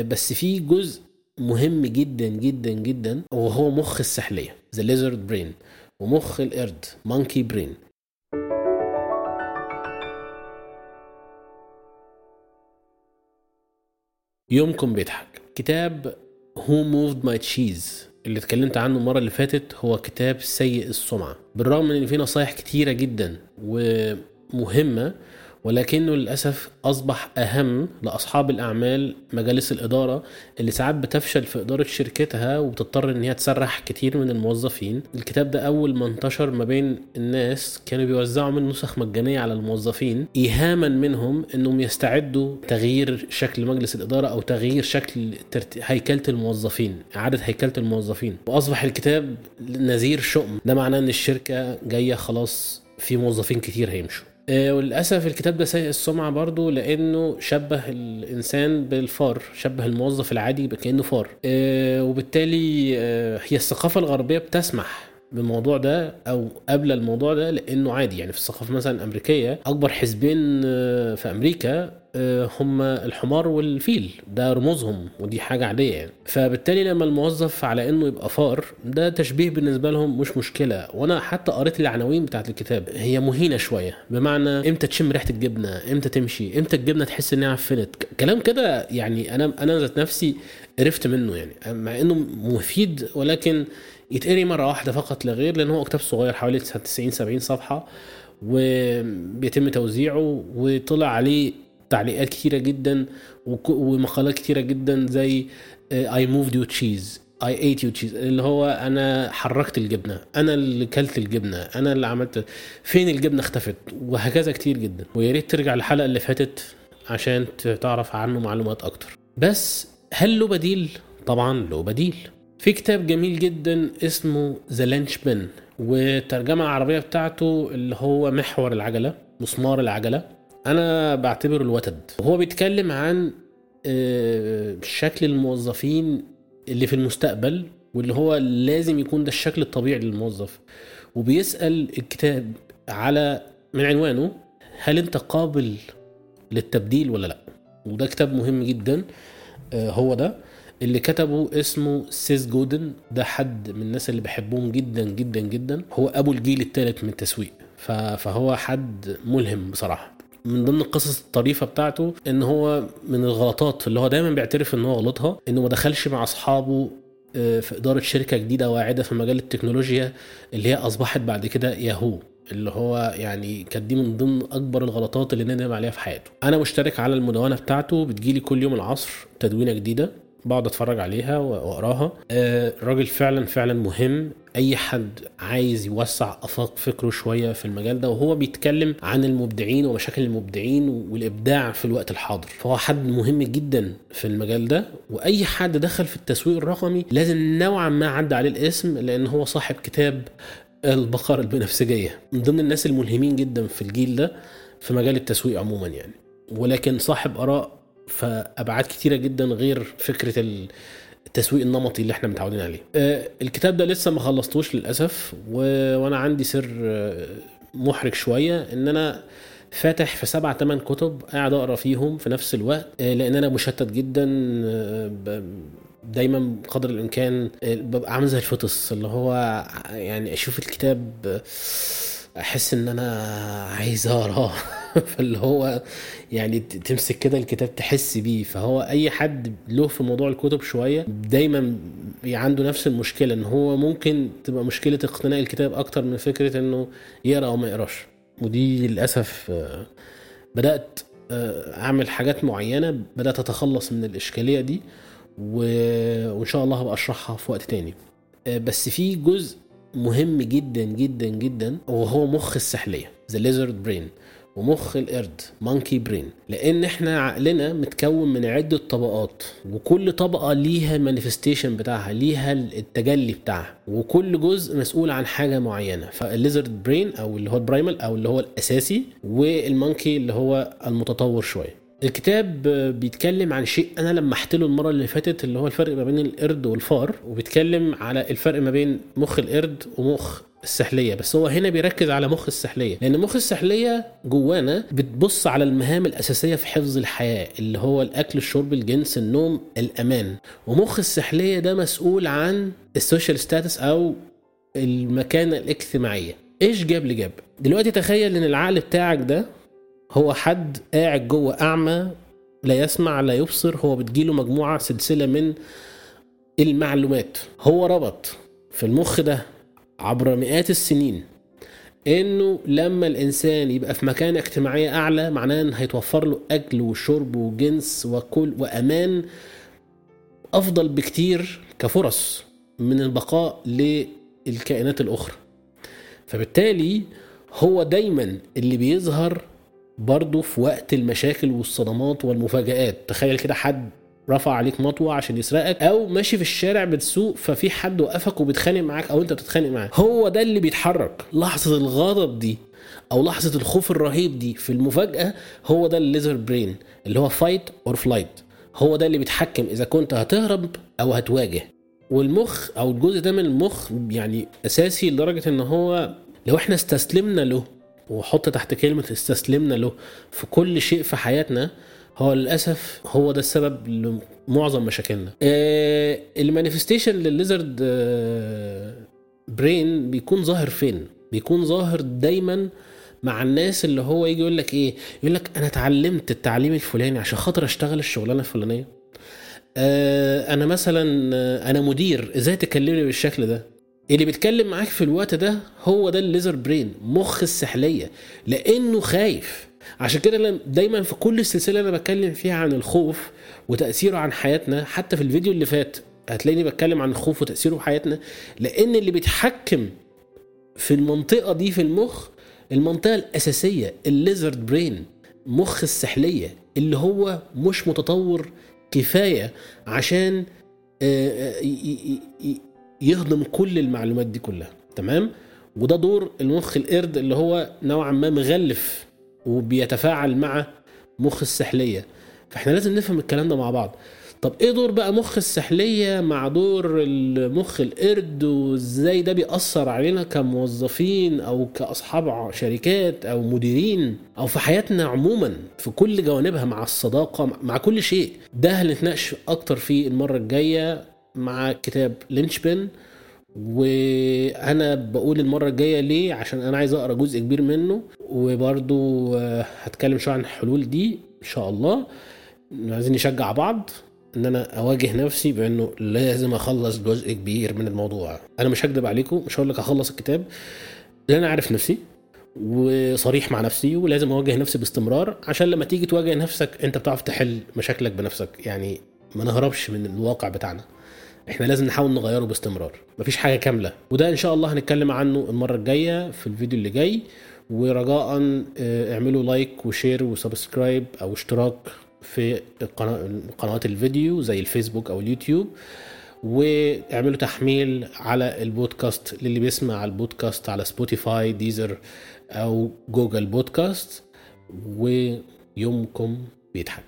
بس في جزء مهم جدا جدا جدا وهو مخ السحلية the lizard brain ومخ القرد monkey brain يومكم بيضحك. كتاب Who Moved My Cheese اللي اتكلمت عنه المرة اللي فاتت هو كتاب سيء السمعة. بالرغم إن فيه نصايح كتيرة جدا ومهمة ولكنه للأسف أصبح أهم لأصحاب الأعمال مجالس الإدارة اللي ساعات بتفشل في إدارة شركتها وبتضطر إن هي تسرح كتير من الموظفين. الكتاب ده أول ما انتشر ما بين الناس كانوا بيوزعوا منه نسخ مجانية على الموظفين إيهاما منهم إنهم يستعدوا تغيير شكل مجلس الإدارة أو تغيير شكل. هيكلة الموظفين إعادة هيكلة الموظفين. وأصبح الكتاب نذير شؤم. ده معناه إن الشركة جاية خلاص في موظفين كتير هيمشوا. وللأسف الكتاب ده سيء السمعة برضو لأنه شبه الإنسان بالفار شبه الموظف العادي كانه فار. آه، وبالتالي آه، هي الثقافة الغربية بتسمح بالموضوع ده أو قبل الموضوع ده لأنه عادي يعني في الثقافة مثلا الأمريكية أكبر حزبين في أمريكا آه، هم الحمار والفيل ده رموزهم ودي حاجة عادية يعني. فبالتالي لما الموظف على إنه يبقى فار ده تشبيه بالنسبة لهم مش مشكلة. وأنا حتى قريت العناوين بتاعت الكتاب هي مهينة شوية. بمعنى إمتى تشم ريحة الجبنة؟ إمتى تمشي؟ إمتى الجبنة تحس إنها عفنت؟ كلام كده يعني أنا أنا ذات نفسي قرفت منه يعني. مع إنه مفيد ولكن يتقري مرة واحدة فقط لا غير لأن هو كتاب صغير حوالي 90 70 صفحة وبيتم توزيعه وطلع عليه تعليقات كتيرة جدا ومقالات كتيرة جدا زي I moved your cheese I ate your cheese اللي هو أنا حركت الجبنة أنا اللي كلت الجبنة أنا اللي عملت فين الجبنة اختفت وهكذا كتير جدا. ويا ريت ترجع الحلقة اللي فاتت عشان تعرف عنه معلومات أكتر. بس هل له بديل؟ طبعا له بديل. في كتاب جميل جدا اسمه ذا لانش بن والترجمه العربيه بتاعته اللي هو محور العجلة مسمار العجلة. أنا بعتبره الوتد. وهو بيتكلم عن آه، شكل الموظفين اللي في المستقبل واللي هو لازم يكون ده الشكل الطبيعي للموظف. وبيسأل الكتاب على من عنوانه هل أنت قابل للتبديل ولا لأ؟ وده كتاب مهم جدا آه، هو ده. اللي كتبه اسمه سيس جودن. ده حد من الناس اللي بحبهم جدا جدا جدا. هو أبو الجيل الثالث من التسويق. فهو حد ملهم بصراحة. من ضمن القصص الطريفة بتاعته إن هو من الغلطات اللي هو دايما بيعترف إن هو غلطها إنه ما دخلش مع أصحابه آه، في إدارة شركة جديدة واعدة في مجال التكنولوجيا اللي هي أصبحت بعد كده ياهو. اللي هو يعني كانت دي من ضمن أكبر الغلطات اللي ندم عليها في حياته. أنا مشترك على المدونة بتاعته بتجيلي كل يوم العصر تدوينة جديدة. بقعد اتفرج عليها واقراها. آه، الراجل فعلا فعلا مهم. أي حد عايز يوسع أفاق فكره شوية في المجال ده وهو بيتكلم عن المبدعين ومشاكل المبدعين والإبداع في الوقت الحاضر. فهو حد مهم جدا في المجال ده وأي حد دخل في التسويق الرقمي لازم نوعا ما عدى عليه الاسم لأن هو صاحب كتاب البقر البنفسجية. من ضمن الناس الملهمين جدا في الجيل ده في مجال التسويق عموما يعني. ولكن صاحب آراء فأبعاد كتيرة جدا غير فكرة التسويق النمطي اللي إحنا متعودين عليه. آه، الكتاب ده لسه ما خلصتوش للأسف و... وأنا عندي سر آه، محرج شوية إن أنا فاتح في سبع ثمان كتب قاعد أقرأ فيهم في نفس الوقت آه، لأن أنا مشتت جدا دايما قدر الإمكان ببقى عامل زي الفطس اللي هو يعني أشوف الكتاب أحس إن أنا عايز اقراه فاللي هو يعني تمسك كده الكتاب تحس بيه. فهو أي حد له في موضوع الكتب شوية دايما عنده نفس المشكلة إن هو ممكن تبقى مشكلة اقتناء الكتاب أكتر من فكرة إنه يقرأ أو ما يقراش. ودي للأسف آه، بدأت آه، أعمل حاجات معينة بدأت أتخلص من الإشكالية دي وإن شاء الله هبقى أشرحها في وقت تاني. آه، بس في جزء مهم جدا جدا جدا وهو مخ السحلية the lizard brain ومخ القرد monkey brain لأن إحنا عقلنا متكون من عدة طبقات وكل طبقة ليها ال manifestation بتاعها ليها التجلي بتاعها وكل جزء مسؤول عن حاجة معينة. فال lizard brain أو اللي هو ال primal أو اللي هو الأساسي وال monkey اللي هو المتطور شوية. الكتاب بيتكلم عن شيء أنا لمحت له المرة اللي فاتت اللي هو الفرق ما بين القرد والفار وبيتكلم على الفرق ما بين مخ القرد ومخ السحلية بس هو هنا بيركز على مخ السحلية لأن مخ السحلية جوانا بتبص على المهام الأساسية في حفظ الحياة اللي هو الأكل الشرب الجنس النوم الأمان. ومخ السحلية ده مسؤول عن ال social status أو المكانه الاجتماعية. إيش جاب لي جاب؟ دلوقتي تخيل إن العقل بتاعك ده هو حد قاعد جوه أعمى لا يسمع لا يبصر هو بتجيله مجموعة سلسلة من المعلومات. هو ربط في المخ ده عبر مئات السنين إنه لما الإنسان يبقى في مكانة اجتماعية أعلى معناه ان هيتوفر له أكل وشرب وجنس وكل وأمان أفضل بكتير كفرص من البقاء للكائنات الأخرى. فبالتالي هو دايما اللي بيظهر برضه في وقت المشاكل والصدمات والمفاجآت. تخيل كده حد رفع عليك مطوة عشان يسرقك أو ماشي في الشارع بتسوق ففي حد وقفك وبيتخانق معاك أو أنت بتتخانق معاه. هو ده اللي بيتحرك. لحظة الغضب دي أو لحظة الخوف الرهيب دي في المفاجأة هو ده ال lizard brain اللي هو fight or flight هو ده اللي بيتحكم إذا كنت هتهرب أو هتواجه. والمخ أو الجزء ده من المخ يعني أساسي لدرجة إن هو لو إحنا استسلمنا له وحط تحت كلمة استسلمنا له في كل شيء في حياتنا هو للأسف هو ده السبب لمعظم مشاكلنا. آه ال manifestation لل lizard آه brain بيكون ظاهر فين؟ بيكون ظاهر دايما مع الناس اللي هو يجي يقول لك إيه؟ يقول لك أنا اتعلمت التعليم الفلاني عشان خاطر أشتغل الشغلانة الفلانية. آه أنا مثلا أنا مدير إزاي تكلمني بالشكل ده؟ اللي بيتكلم معاك في الوقت ده هو ده الليزر برين مخ السحلية لأنه خايف. عشان كده أنا دايما في كل السلسلة أنا بتكلم فيها عن الخوف وتأثيره عن حياتنا حتى في الفيديو اللي فات هتلاقيني بتكلم عن الخوف وتأثيره في حياتنا لأن اللي بيتحكم في المنطقة دي في المخ المنطقة الأساسية الليزرد برين مخ السحلية اللي هو مش متطور كفاية عشان يهضم كل المعلومات دي كلها تمام؟ وده دور المخ القرد اللي هو نوعا ما مغلف وبيتفاعل مع مخ السحلية. فإحنا لازم نفهم الكلام ده مع بعض. طب إيه دور بقى مخ السحلية مع دور المخ القرد؟ وإزاي ده بيأثر علينا كموظفين أو كأصحاب شركات أو مديرين أو في حياتنا عموما في كل جوانبها مع الصداقة مع كل شيء. ده هنتناقش أكتر فيه المرة الجاية مع كتاب لينش بن وأنا بقول المرة الجاية ليه؟ عشان أنا عايز أقرأ جزء كبير منه. وبرضو هتكلم شوية عن الحلول دي إن شاء الله. عايزين نشجع بعض إن أنا أواجه نفسي بإنه لازم أخلص جزء كبير من الموضوع. أنا مش هكدب عليكم مش هقول لك أخلص الكتاب لأن أنا عارف نفسي وصريح مع نفسي ولازم أواجه نفسي باستمرار عشان لما تيجي تواجه نفسك أنت بتعرف تحل مشاكلك بنفسك. يعني ما نهربش من الواقع بتاعنا. إحنا لازم نحاول نغيره باستمرار. مفيش حاجة كاملة. وده إن شاء الله هنتكلم عنه المرة الجاية في الفيديو اللي جاي. ورجاء اعملوا like و share و subscribe أو اشتراك في قنوات الفيديو زي الفيسبوك أو اليوتيوب. واعملوا تحميل على البودكاست للي بيسمع البودكاست على Spotify Deezer أو Google Podcast ويومكم بيضحك.